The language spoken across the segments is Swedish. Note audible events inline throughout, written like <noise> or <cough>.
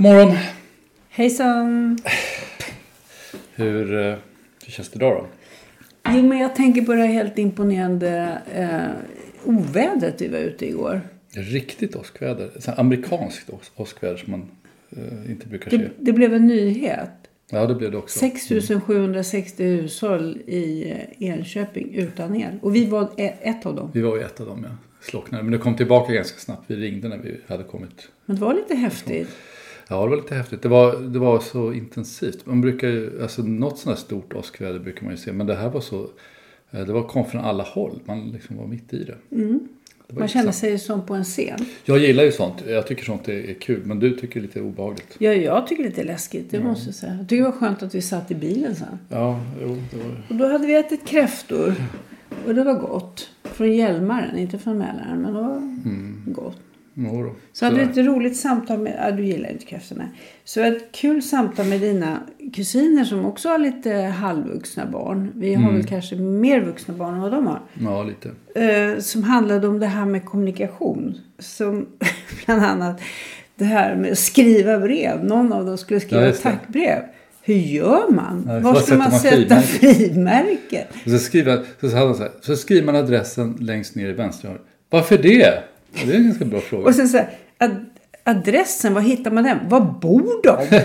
God morgon! Hejsan! Hur, eh, hur känns det idag då? Jo, men jag tänker på det helt imponerande eh, ovädret vi var ute igår. Riktigt åskväder. Amerikanskt ås- åskväder som man eh, inte brukar se. Det, det blev en nyhet. Ja, det blev det också. 6760 hushåll i eh, Enköping utan el. Och vi var e- ett av dem. Vi var ju ett av dem, ja. Slocknade. Men det kom tillbaka ganska snabbt. Vi ringde när vi hade kommit. Men det var lite häftigt. Ja, det var lite häftigt. Det var, det var så intensivt. Man brukar ju, alltså något sånt här stort åskväder brukar man ju se. Men det här var så, eh, det var, kom från alla håll. Man liksom var mitt i det. det var Man kände intressant. sig som på en scen. Jag gillar ju sånt. Jag tycker sånt är, är kul. Men du tycker det är lite obehagligt. Ja, jag tycker det är lite läskigt, det måste jag säga. Jag tycker det var skönt att vi satt i bilen sen. Ja, jo, det var Och då hade vi ätit kräftor. Och det var gott. Från Hjälmaren, inte från Mälaren. Men det var gott. Jo. Så hade Sådär. ett roligt samtal med, ja du gillar inte kräftorna. Så ett kul samtal med dina kusiner som också har lite halvvuxna barn. Vi har väl kanske mer vuxna barn än vad de har. Ja, lite. Eh, som handlade om det här med kommunikation. Som <laughs> bland annat det här med att skriva brev. Någon av dem skulle skriva Ja, tackbrev. Hur gör man? Ja, Var ska man sätta frimärken? Och så, skriver, så, så, skriver man adressen längst ner i vänstra. Varför det? Ja, det är en ganska bra fråga. Och sen så här, ad, adressen, var hittar man den? Var bor de? <laughs>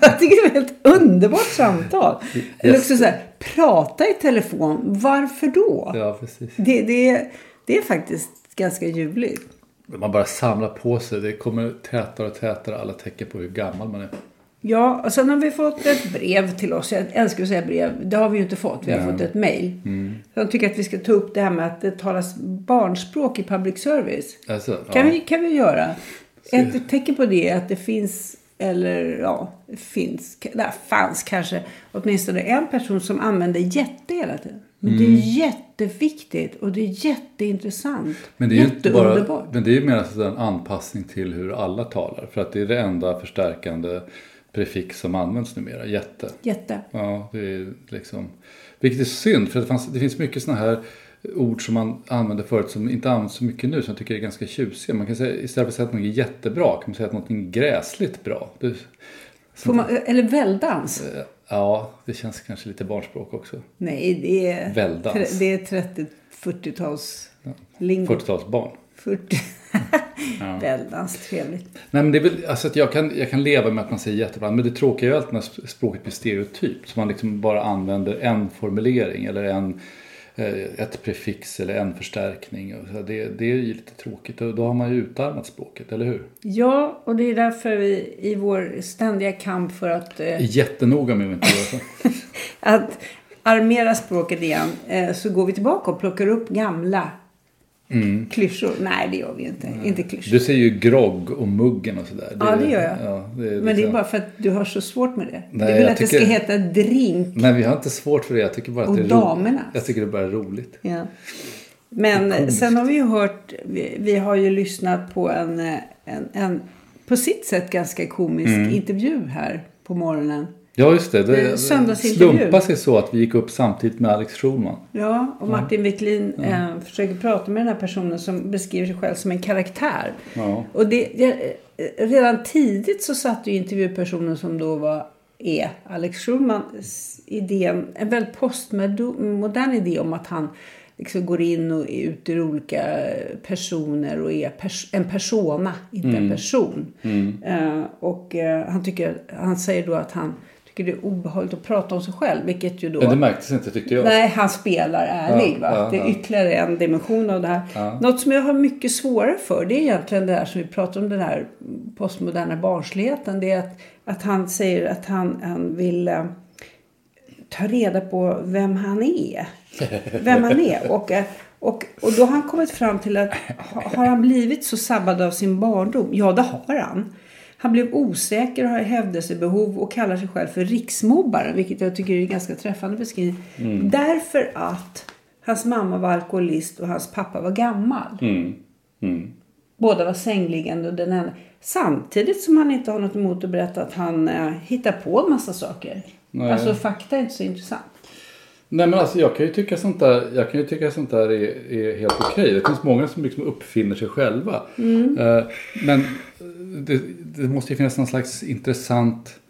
jag tycker det är ett helt underbart samtal. Eller också så här, prata i telefon. Varför då? Ja, precis. Det, det, är, det är faktiskt ganska ljuvligt. Man bara samlar på sig. Det kommer tätare och tätare alla tecken på hur gammal man är. Ja, och sen har vi fått ett brev till oss. Jag älskar att säga brev. Det har vi ju inte fått. Vi har fått ett mejl. Jag tycker att vi ska ta upp det här med att det talas barnspråk i public service. Alltså, Kan, ja. vi, kan vi göra. Ett tecken på det är att det finns, eller ja, finns, det fanns kanske åtminstone en person som använder jätte hela tiden. Men det är jätteviktigt och det är jätteintressant. Mm. Men det är ju inte bara, men det är mer alltså en anpassning till hur alla talar. För att det är det enda förstärkande prefix som används numera. Jätte. Jätte. Ja, det är liksom... Vilket är synd, för det, fanns, det finns mycket sådana här ord som man använde förut som inte används så mycket nu som jag tycker är ganska tjusiga. Man kan säga, istället för att säga att något är jättebra kan man säga att något är gräsligt bra. Det, Får man, eller välldans. ja, det känns kanske lite barnspråk också. Nej, det är, det är 30-40-tals lingo. 40-talsbarn. 40. <laughs> Välddans, trevligt. Nej men det är väl, alltså att jag kan, jag kan leva med att man säger jättebra. Men det tråkiga är ju alltid när sp- språket blir stereotypt. Så man liksom bara använder en formulering eller en, eh, ett prefix eller en förstärkning. Det, det är ju lite tråkigt. Och då har man ju utarmat språket, eller hur? Ja, och det är därför vi i vår ständiga kamp för att, eh, Jättenoga med att inte göra så. <laughs> att armera språket igen eh, så går vi tillbaka och plockar upp gamla Klyschor? Nej, det gör vi inte. Inte klyschor. Du säger ju grogg och muggen och sådär. Ja, det gör jag. Ja, det är Men det är liksom- bara för att du har så svårt med det. Nej, du vill att det tycker- ska heta drink. Nej, vi har inte svårt för det. Jag tycker bara att Och det är roligt. Jag tycker det bara är roligt. Ja. Men sen har vi ju hört, vi, vi har ju lyssnat på en, en, en på sitt sätt ganska komisk Mm. intervju här på morgonen. Ja, just det. Det slumpade sig så att vi gick upp samtitt med Alex Schulman. Ja, och Martin Wiklin eh, försöker prata med den här personen som beskriver sig själv som en karaktär. Ja. Och det, det, eh, redan tidigt så satt ju intervjupersonen som då var är Alex Schulmans idén, en väldigt postmodern idé om att han liksom går in och är ute i olika personer och är pers- en persona, inte en person. Eh, och eh, han, tycker, han säger då att han tycker det är obehagligt att prata om sig själv, vilket ju då... Men det märktes inte tyckte jag. Nej, han spelar ärlig. Ja, ja, det är ja. ytterligare en dimension av det här. Något som jag har mycket svårare för det är egentligen det här som vi pratar om den här postmoderna barnsligheten. Det är att, att han säger att han, han vill eh, ta reda på vem han är. <laughs> Vem han är. Och, eh, och, och då har han kommit fram till att ha- har han blivit så sabbad av sin barndom? Ja, det har han. Han blev osäker och har hävdelsebehov och kallar sig själv för riksmobbaren. Vilket jag tycker är en ganska träffande beskrivning. Därför att hans mamma var alkoholist och hans pappa var gammal. Båda var sängliggande och den ena. Samtidigt som han inte har något emot att berätta att han eh, hittar på en massa saker. Nej. Alltså fakta är inte så intressant. Nej men alltså jag kan ju tycka sånt där, jag kan ju tycka sånt där är, är helt okej. Det finns många som liksom uppfinner sig själva. Eh, men det, det måste ju finnas någon slags intressant,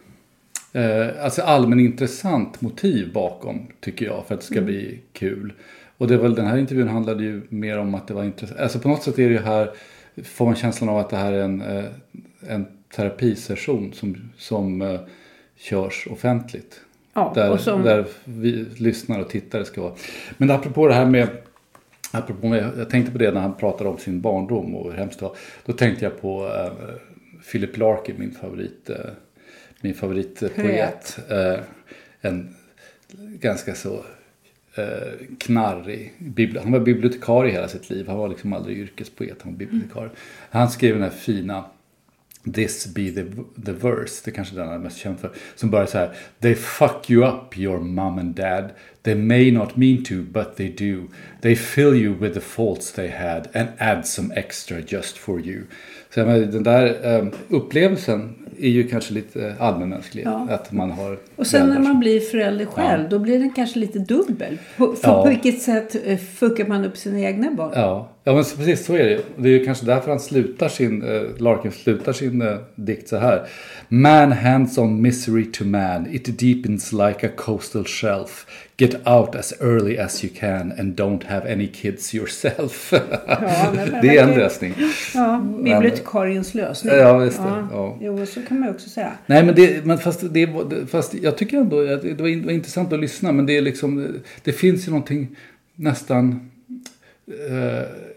eh, alltså allmänintressant motiv bakom tycker jag för att det ska bli kul. Och det är väl den här intervjun handlade ju mer om att det var intressant. Alltså på något sätt är det ju här, får man känslan av att det här är en, eh, en terapisession som, som eh, körs offentligt. Ja, Där, som, där vi lyssnare och tittare ska vara. Men apropå det här med, apropå jag tänkte på det när han pratade om sin barndom och hur hemskt det var. Då tänkte jag på eh, Philip Larkin, min favorit, eh, min favoritpoet. Eh, en ganska så knarrig, han var bibliotekarie hela sitt liv. Han var liksom aldrig yrkespoet, han var bibliotekarie. Han skrev den här fina This be the, the verse, det är kanske den han är mest känd för. Som börjar så här. They fuck you up your mom and dad. They may not mean to but they do. They fill you with the faults they had and add some extra just for you. Så menar, den där eh, upplevelsen är ju kanske lite allmänmänsklig. Ja. Att man har och sen när man blir förälder själv, då blir den kanske lite dubbel. På, Ja. på vilket sätt eh, fuckar man upp sina egna barn? Ja, ja men precis så är det. Det är ju kanske därför han slutar sin, eh, Larkin slutar sin eh, dikt så här. Man hands on misery to man, it deepens like a coastal shelf. Get out as early as you can and don't have any kids yourself. <laughs> men- men det är en lösning. Ja, bibliotekariens lösning. Ja, visst det. Ja. Jo, så kan man ju också säga. Nej men det, men fast, det, var- fast jag tycker ändå att det var, intressant att lyssna men det är liksom, det finns ju någonting nästan, eh,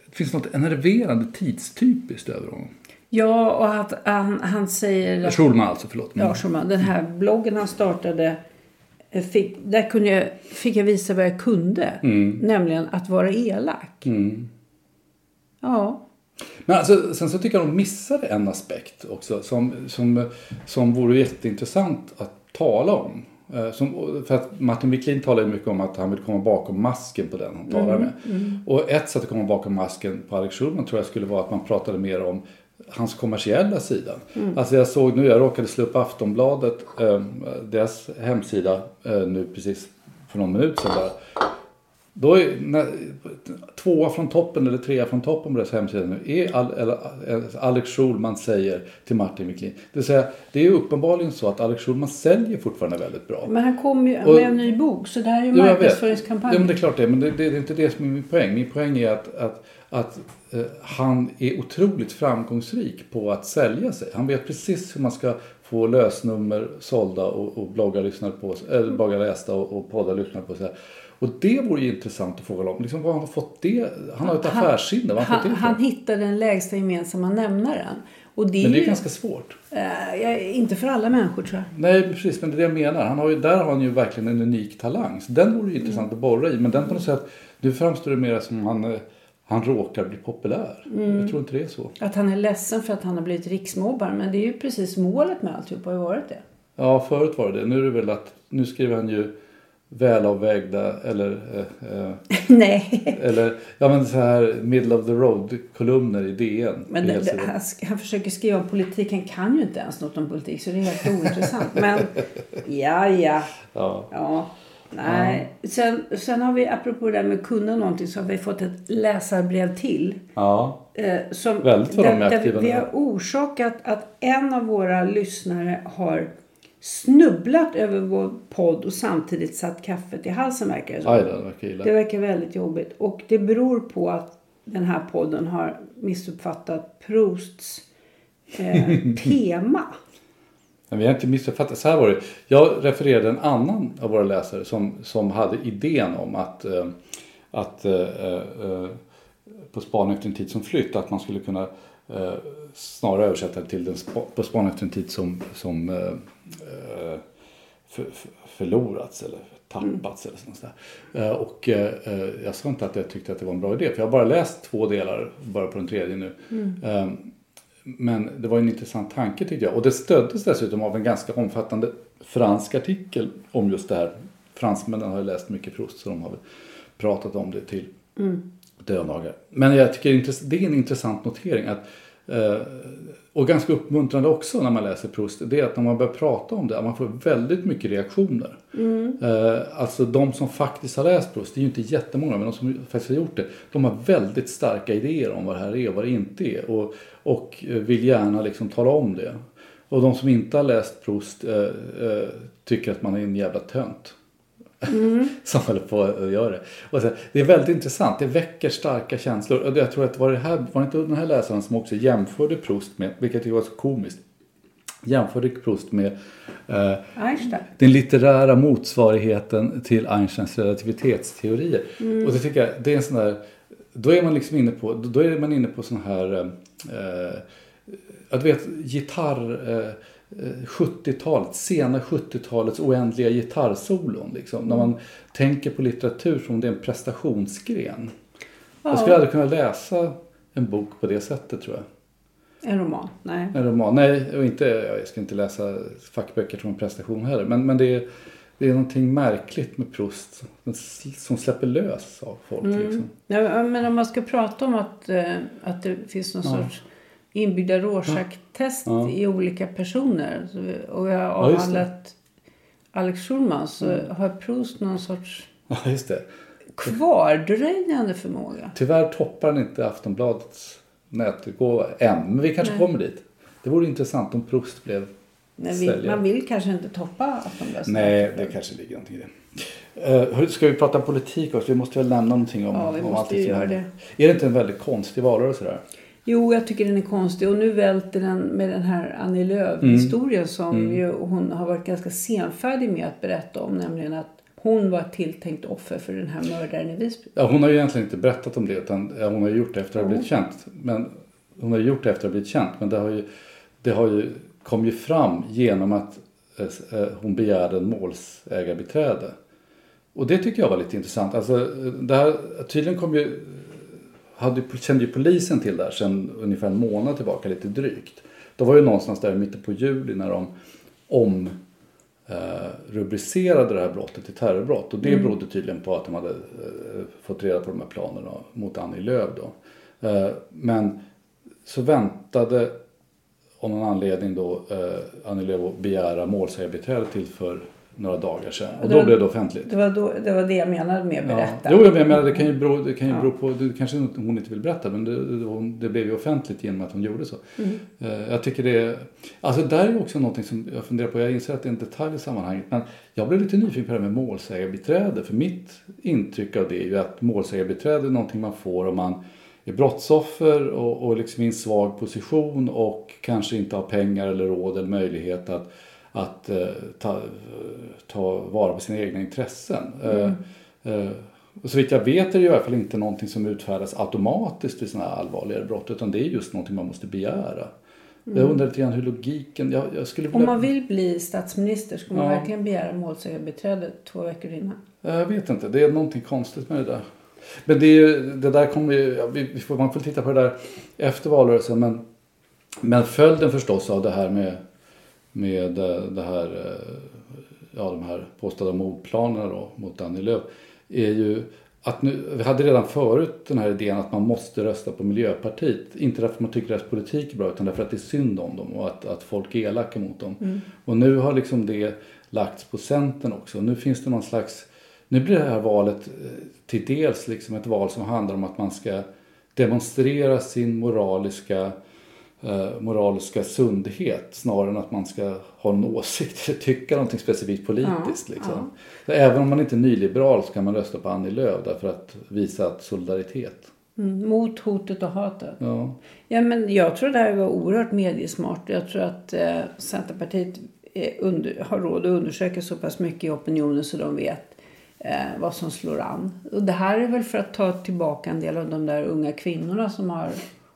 det finns något enerverande tidstypiskt över honom. Ja, och att han, han säger... Schulman alltså, förlåt. Ja, Schulman, den här bloggen han startade. Fick, där kunde jag, fick jag visa vad jag kunde. Mm. Nämligen att vara elak. Ja. Men alltså, sen så tycker jag de missade en aspekt också som, som, som vore jätteintressant att tala om. Eh, Som, för att Martin Wiklin talar mycket om att han vill komma bakom masken på den han talar med. Och ett sätt att komma bakom masken på Alex Schulman tror jag skulle vara att man pratade mer om hans kommersiella sida. Alltså jag såg nu, jag råkade slå upp Aftonbladet, eh, deras hemsida eh, nu precis för någon minut sedan bara. Då är när, tvåa från toppen eller trea från toppen på deras hemsida nu är Al, eller, eller Alex Schulman säger till Martin Wiklin. Det vill säga, det är ju uppenbarligen så att Alex Schulman säljer fortfarande väldigt bra. Men han kom ju Och- med en ny bok. Så det här är ju marknadsföringskampanj. Ja, men det är klart det. Men det, det är inte det som är min poäng. Min poäng är att, att, att eh, han är otroligt framgångsrik på att sälja sig. Han vet precis hur man ska få lösnummer sålda och, och bloggar lyssnade på, eller bloggar lästa och, och poddar lyssnade på. Så här. Och det vore ju intressant att fråga om. Liksom, var han har fått det? Han har ett Han- affärssinne. Han han, han hittade den lägsta gemensamma nämnaren. Och det Men det är ju, ganska svårt. eh, inte för alla människor tror jag. Nej, precis. Men det är det jag menar. Han har ju, där har han ju verkligen en unik talang. Så den vore ju intressant att borra i. Men den på något sätt, nu framstår det mer som han, eh, han råkar bli populär. Mm. Jag tror inte det är så. Att han är ledsen för att han har blivit riksmobbare. Men det är ju precis målet med alltihop har ju varit det. Ja, förut var det det. Nu är det väl att nu skriver han ju välavvägda eller, eh, eh, <laughs> Nej. eller ja, men så här middle of the road kolumner i DN. Men det, det, han, han försöker skriva om politik. Han kan ju inte ens något om politik. Så det är helt ointressant. Men <laughs> ja, ja. ja. Ja. Nej. Sen, sen har vi, apropå det där med att kunna någonting, så har vi fått ett läsarbrev till. ja, Eh, som, Väldigt vad de är aktiva vi har orsakat att en av våra lyssnare har snubblat över vår podd och samtidigt satt kaffet i halsen verkar det som. aj det verkar illa. Det verkar väldigt jobbigt. Och det beror på att den här podden har missuppfattat Prousts eh, <laughs> tema. Men vi har inte missuppfattat. Så här var det. Jag refererade en annan av våra läsare som, som hade idén om att, eh, att eh, eh, på spaning efter en tid som flytt att man skulle kunna eh, snarare översätta det till den spa, på spaning efter en tid som, som eh, eh, för, för, förlorats eller tappats eller sånt där. Eh, och eh, eh, jag sa inte att jag tyckte att det var en bra idé för jag har bara läst två delar, bara på den tredje nu. Eh, men det var en intressant tanke tyckte jag. Och det stöddes dessutom av en ganska omfattande fransk artikel om just det här. Fransmännen har ju läst mycket Proust så de har väl pratat om det till dödagar. Men jag tycker det är en intressant notering. att och ganska uppmuntrande också när man läser Proust. Det är att när man börjar prata om det, man får väldigt mycket reaktioner. Eh, alltså de som faktiskt har läst Proust, det är ju inte jättemånga, men de som faktiskt har gjort det. De har väldigt starka idéer om vad det här är och vad det inte är. Och, och eh, vill gärna liksom tala om det. Och de som inte har läst Proust eh, eh, tycker att man är en jävla tönt. <laughs> som håller på att göra det. Och så, det är väldigt intressant. Det väcker starka känslor. Och jag tror att var, det här, var det inte den här läsaren som också jämförde Proust med, vilket jag var så komiskt, jämförde Proust med eh, Einstein. den litterära motsvarigheten till Einsteins relativitetsteorier. Och det tycker jag, det är en sån där, då är man liksom inne på, då är man inne på sån här, eh, jag vet gitarr, eh, eh, 70-talet, sena 70-talets oändliga gitarrsolon. Liksom, När man tänker på litteratur som om det är en prestationsgren. Jag skulle aldrig kunna läsa en bok på det sättet tror jag. En roman? Nej. En roman. Nej, och inte, jag ska inte läsa fackböcker som en prestation heller. Men, men det, är, det är någonting märkligt med Proust som släpper lös av folk. Liksom. Ja, men om man ska prata om att, eh, att det finns någon sorts inbyggda Rorschach-test Ja. i olika personer. Och jag har Ja, avhandlat Alex Schulman så har Proust någon sorts Ja, just det. kvardröjande förmåga. Tyvärr toppar den inte Aftonbladets nätutgåva än. Men vi kanske kommer dit. Det vore intressant om Proust blev Men vi, man vill kanske inte toppa Aftonbladet. Nej, det kanske ligger någonting i det. Uh, ska vi prata politik också? Vi måste väl nämna någonting om, Ja, vi om måste allt det göra det. Är det inte en väldigt konstig valrörelse där? Jo, jag tycker den är konstig. Och nu välter den med den här Annie Lööf-historien som ju hon har varit ganska senfärdig med att berätta om. Nämligen att hon var tilltänkt offer för den här mördaren i Visby. Ja, hon har ju egentligen inte berättat om det utan hon har gjort det efter att ha blivit känt. Men, hon har gjort det efter att ha blivit känt men det har ju, det har ju, kom ju fram genom att eh, eh, hon begärde en målsägarbiträde. Och det tycker jag var lite intressant. Alltså, eh, det här, tydligen kom ju, hade, kände ju polisen till det här sedan ungefär en månad tillbaka, lite drygt. Det var ju någonstans där i mitten på juli när de om eh, det här brottet till terrorbrott. Och det berodde tydligen på att de hade eh, fått reda på de här planerna mot Annie Lööf. Då. Eh, men så väntade av någon anledning då Annie Lööf att begära målsägarbiträde till för några dagar sedan. Och Det då var- blev det offentligt. Det var, då, det var det jag menade med Ja. berätta. Jo, jag menar det kan ju bero, det kan ju bero på, det kanske inte- hon inte vill berätta men det, det, blev ju offentligt genom att hon gjorde så. Eh, Jag tycker det alltså där är också någonting som jag funderar på, jag inser att det är en detalj i sammanhanget men jag blev lite nyfiken på det här med målsägarbiträde för mitt intryck av det är ju att målsägarbiträde är någonting man får om man är brottsoffer och, och liksom i en svag position och kanske inte har pengar eller råd eller möjlighet att, att eh, ta, ta vara på sina egna intressen. Eh, eh, och så vitt jag vet är det i alla fall inte någonting som utfärdas automatiskt vid sådana här allvarligare brott utan det är just någonting man måste begära. Jag undrar lite grann hur logiken, jag, jag skulle vilja, Om man vill bli statsminister ska man Ja. verkligen begära målsägarbiträde två veckor innan. jag vet inte, det är någonting konstigt med det där. Men det, är ju, det där kommer ju, vi får, man får titta på det där efter valrörelsen. Men, men följden förstås av det här med, med eh, det här, eh, ja, de här påstådda mordplanerna då, mot Annie Lööf är ju att nu, vi hade redan förut den här idén att man måste rösta på Miljöpartiet. Inte därför att man tycker deras politik är bra utan därför att det är synd om dem och att, att folk är elaka mot dem. Mm. Och nu har liksom det lagts på Centern också. Nu finns det någon slags, nu blir det här valet eh, till dels liksom ett val som handlar om att man ska demonstrera sin moraliska moraliska sundhet snarare än att man ska ha en åsikt eller <laughs> tycka någonting specifikt politiskt. Ja, liksom. Så även om man inte är nyliberal så kan man rösta på Annie Lööf därför att visa att solidaritet. Mm, mot hotet och hatet. Ja. Ja, men jag tror det här var oerhört mediesmart. Jag tror att eh, Centerpartiet under, har råd att undersöka så pass mycket i opinionen så de vet eh, vad som slår an. Och det här är väl för att ta tillbaka en del av de där unga kvinnorna som har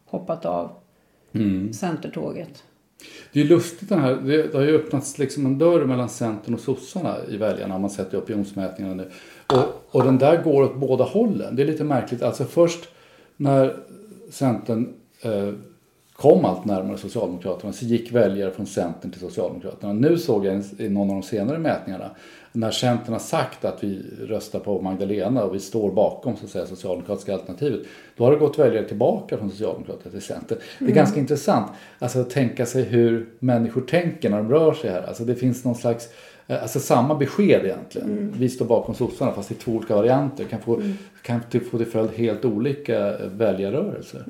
hoppat av Centertåget. Det är lustigt den här, det, har ju öppnats liksom en dörr mellan Centern och sossarna i väljarna om man sätter opinionsmätningarna nu. Och, och den där går åt båda hållen. Det är lite märkligt. Alltså först när Centern eh, kom allt närmare Socialdemokraterna så gick väljare från Centern till Socialdemokraterna. Nu såg jag i någon av de senare mätningarna när Centern har sagt att vi röstar på Magdalena och vi står bakom så att säga, socialdemokratiska alternativet. Då har det gått väljare tillbaka från Socialdemokraterna till Centern. Det är ganska intressant alltså, att tänka sig hur människor tänker när de rör sig här. Alltså, det finns någon slags eh, Alltså samma besked egentligen. Vi står bakom sossarna fast i två olika varianter. Kan få, kan till- få till följd helt olika eh, väljarrörelser.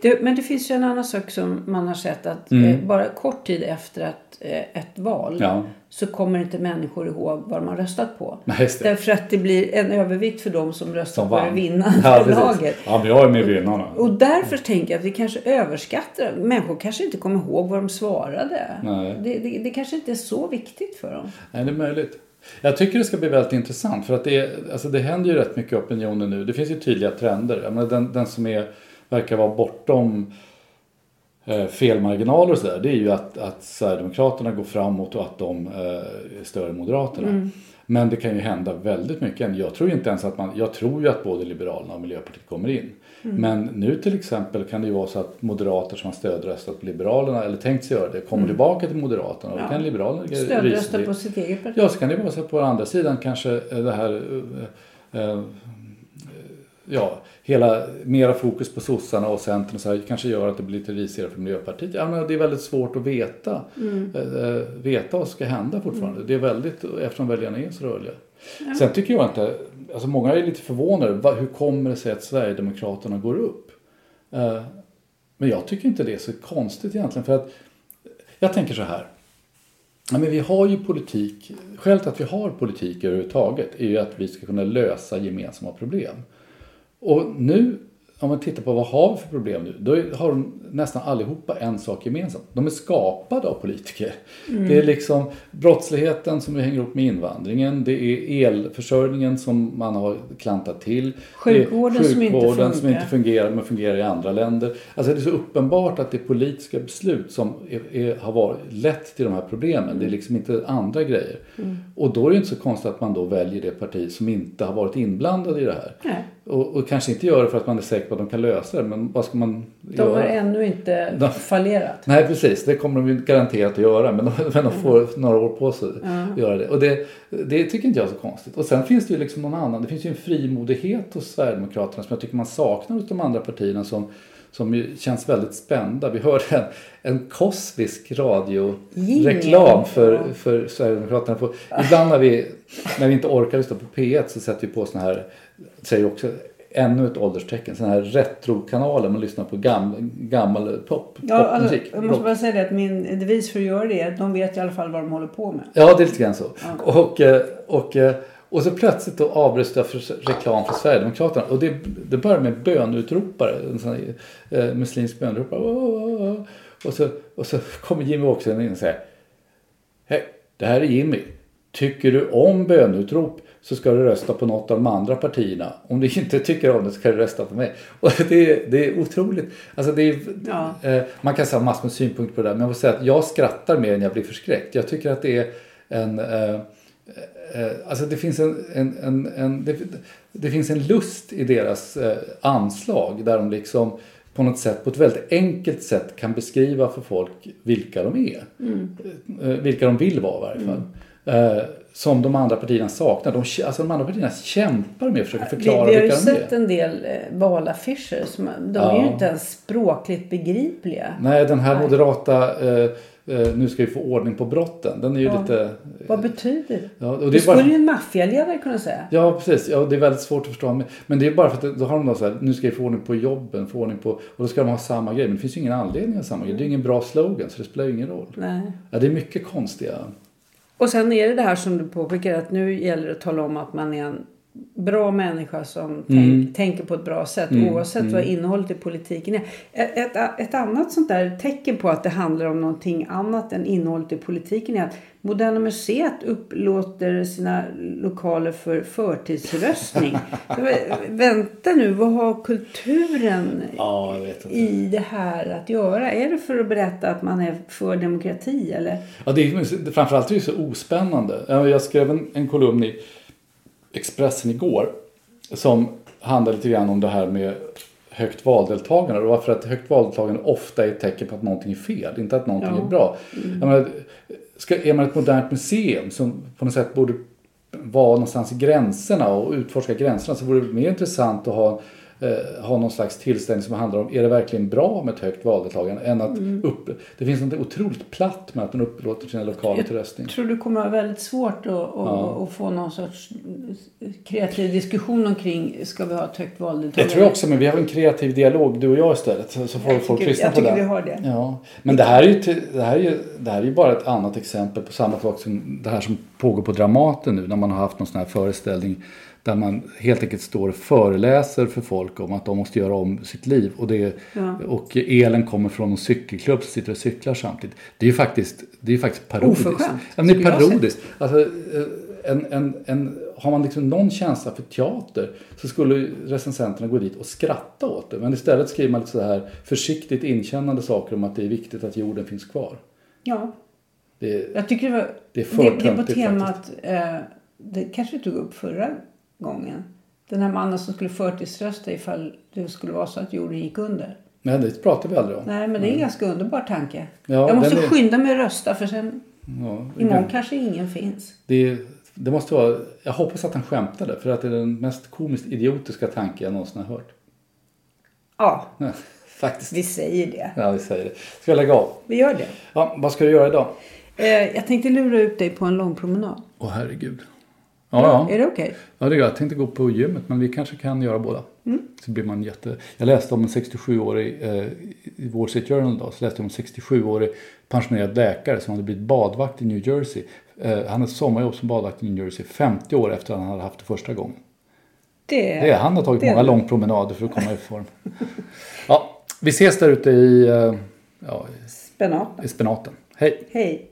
Det, men det finns ju en annan sak som man har sett att eh, bara kort tid efter att, eh, ett val Ja. så kommer inte människor ihåg vad de har röstat på. Nej. Därför att det blir en övervikt för de som röstar Som på det vinnande Ja, laget. Ja, jag är med vinnarna. Och därför tänker jag att vi kanske överskattar. Människor kanske inte kommer ihåg vad de svarade. Nej. Det, det, det kanske inte är så viktigt för dem. Nej, det är möjligt. Jag tycker det ska bli väldigt intressant för att det, är, alltså det händer ju rätt mycket opinioner nu. Det finns ju tydliga trender. Jag menar, den, den som är, verkar vara bortom eh, felmarginaler och sådär det är ju att, att Sverigedemokraterna går framåt och att de eh, är större än Moderaterna. Men det kan ju hända väldigt mycket. Jag tror inte ens att man, jag tror ju att både Liberalerna och Miljöpartiet kommer in. Men nu till exempel kan det ju vara så att moderater som har stödröstat på Liberalerna eller tänkt sig göra det kommer tillbaka till Moderaterna och Ja. kan Liberalerna Stödrösta på sitt eget parti. Ja, så kan det vara så att på andra sidan kanske eh, det här eh, eh, ja, hela mera fokus på sossarna och Centern och så här, kanske gör att det blir lite risigare för Miljöpartiet. Ja, men det är väldigt svårt att veta, eh, eh, veta vad som ska hända fortfarande. Det är väldigt, eftersom väljarna är så rörliga. Sen tycker jag inte, alltså många är lite förvånade, hur kommer det sig att Sverigedemokraterna går upp? Eh, men jag tycker inte det är så konstigt egentligen för att jag tänker så här. Men vi har ju politik, skälet att vi har politik överhuvudtaget är ju att vi ska kunna lösa gemensamma problem. Och nu, om man tittar på vad har vi för problem nu, då har de nästan allihopa en sak gemensamt. De är skapade av politiker. Det är liksom brottsligheten som hänger ihop med invandringen, det är elförsörjningen som man har klantat till. Sjukvården är som inte sjukvården som funkar. inte fungerar men fungerar i andra länder. Alltså det är så uppenbart att det är politiska beslut som är, är, har varit, lett till de här problemen. Det är liksom inte andra grejer. Och då är det inte så konstigt att man då väljer det parti som inte har varit inblandade i det här. Nej. Och, och kanske inte gör det för att man är säker på att de kan lösa det. Men vad ska man De göra? har ännu inte De- fallerat. Nej precis, det kommer de ju garanterat att göra. Men de, men de får några år på sig att göra det. Och det, det tycker inte jag är så konstigt. Och sen finns det ju liksom någon annan. Det finns ju en frimodighet hos Sverigedemokraterna som jag tycker man saknar hos de andra partierna. Som, som känns väldigt spända. Vi hörde en, en kosmisk radioreklam för, för Sverigedemokraterna. På, ibland när vi, när vi inte orkar lyssna på P1 så sätter vi på såna här, säger också ännu ett ålderstecken, sådana här retrokanaler. Man lyssnar på gammal, gammal pop, Ja, alltså, popmusik. jag måste bara säga det att min devis för att göra det är att de vet i alla fall vad de håller på med. Ja, det är lite grann så. Och, eh, och, eh, och så plötsligt då avbryts det för reklam för Sverigedemokraterna. Och det, det börjar med bönutropare, en sån här, eh, muslimsk bönutropare. Och, så, och så kommer Jimmy Åkesson in och säger Hej, det här är Jimmy. Tycker du om bönutrop så ska du rösta på något av de andra partierna. Om du inte tycker om det så ska du rösta på mig. Och <laughs> det, är- det är otroligt. Alltså det är, Ja. eh, man kan säga massor med synpunkter på det där. Men jag vill säga att jag skrattar mer än jag blir förskräckt. Jag tycker att det är en... Eh, eh, Alltså det finns en, en, en, en det, det, finns en lust i deras eh, anslag där de liksom på något sätt, på ett väldigt enkelt sätt kan beskriva för folk vilka de är. Mm. Vilka de vill vara i varje fall. Mm som de andra partierna saknar. De, alltså de andra partierna kämpar med att försöka förklara vilka de är. Vi har ju sett en del eh, valaffischer. Som, de ja. är ju inte ens språkligt begripliga. Nej, den här Nej. moderata eh, eh, nu ska vi få ordning på brotten. Den är ju ja. lite... Vad betyder det? Ja, det, det skulle bara... ju en maffialedare kunna säga. Ja, precis. Ja, det är väldigt svårt att förstå. Men det är bara för att då har de då så här, nu ska vi få ordning på jobben, få ordning på... Och då ska de ha samma grej. Men det finns ju ingen anledning att ha samma grej. Det är ingen bra slogan så det spelar ju ingen roll. Nej. Ja, det är mycket konstiga och sen är det det här som du påpekar att nu gäller det att tala om att man är en bra människa som mm. tänk, tänker på ett bra sätt mm. oavsett mm. vad innehållet i politiken är. Ett, ett, ett, annat sånt där tecken på att det handlar om någonting annat än innehållet i politiken är att Moderna Museet upplåter sina lokaler för förtidsröstning. <laughs> Vänta nu, vad har kulturen ja, i det här att göra? Är det för att berätta att man är för demokrati eller? Ja, det är, framförallt är det så ospännande. Jag skrev en, en kolumn i Expressen igår som handlar lite grann om det här med högt valdeltagande och varför att högt valdeltagande ofta är ett tecken på att någonting är fel, inte att någonting ja. är bra. Mm. Menar, ska, är man ett modernt museum som på något sätt borde vara någonstans i gränserna och utforska gränserna så vore det mer intressant att ha eh, ha någon slags tillställning som handlar om är det verkligen bra med ett högt valdeltagande än att mm. upp, det finns något otroligt platt med att man upplåter sina lokaler till röstning. Jag tror det kommer att vara väldigt svårt att, ja. att få någon sorts kreativ diskussion omkring ska vi ha ett högt valdeltagande? Det tror jag också men vi har en kreativ dialog du och jag istället så får jag folk tycker, lyssna på det. Jag tycker vi har det. Ja. Men det här, är ju, det, här är ju, det här är ju bara ett annat exempel på samma sak som det här som pågår på Dramaten nu när man har haft någon sån här föreställning där man helt enkelt står och föreläser för folk om att de måste göra om sitt liv. Och, det, ja. och elen kommer från en cykelklubb som sitter och cyklar samtidigt. Det är ju faktiskt, det är faktiskt parodiskt. Oförskämt. Ja, det är parodiskt. Alltså, eh, en, en, en, har man liksom någon känsla för teater så skulle recensenterna gå dit och skratta åt det. Men istället skriver man lite så här försiktigt inkännande saker om att det är viktigt att jorden finns kvar. Ja. Det, jag tycker det var... Det är för det, det på temat... Eh, det kanske vi tog upp förra gången. Den här mannen som skulle förtidsrösta ifall det skulle vara så att jorden gick under. Nej, det pratar vi aldrig om. Nej, men det är en mm. ganska underbar tanke. Ja, jag måste är... skynda mig att rösta för sen ja, imorgon kan... kanske ingen finns. Det, det måste vara, jag hoppas att han skämtade för att det är den mest komiskt idiotiska tanke jag någonsin har hört. Ja, ja <laughs> faktiskt. Vi säger det. Ja, vi säger det. Ska jag lägga av? Vi gör det. Ja, vad ska du göra idag? Eh, jag tänkte lura ut dig på en lång promenad. Åh herregud. Ja, ja. Är det okej? Okay? Ja, det är Jag tänkte gå på gymmet men vi kanske kan göra båda. Mm. Så blir man jätte... Jag läste om en 67-årig, eh, i Wall Street Journal då, så läste jag om en 67-årig pensionerad läkare som hade blivit badvakt i New Jersey. Eh, han hade sommarjobb som badvakt i New Jersey 50 år efter att han hade haft det första gången. Det, det Han har tagit det. många långpromenader för att komma i form. ja, vi ses där ute i, eh, ja, spenaten. i spenaten. Hej! Hej!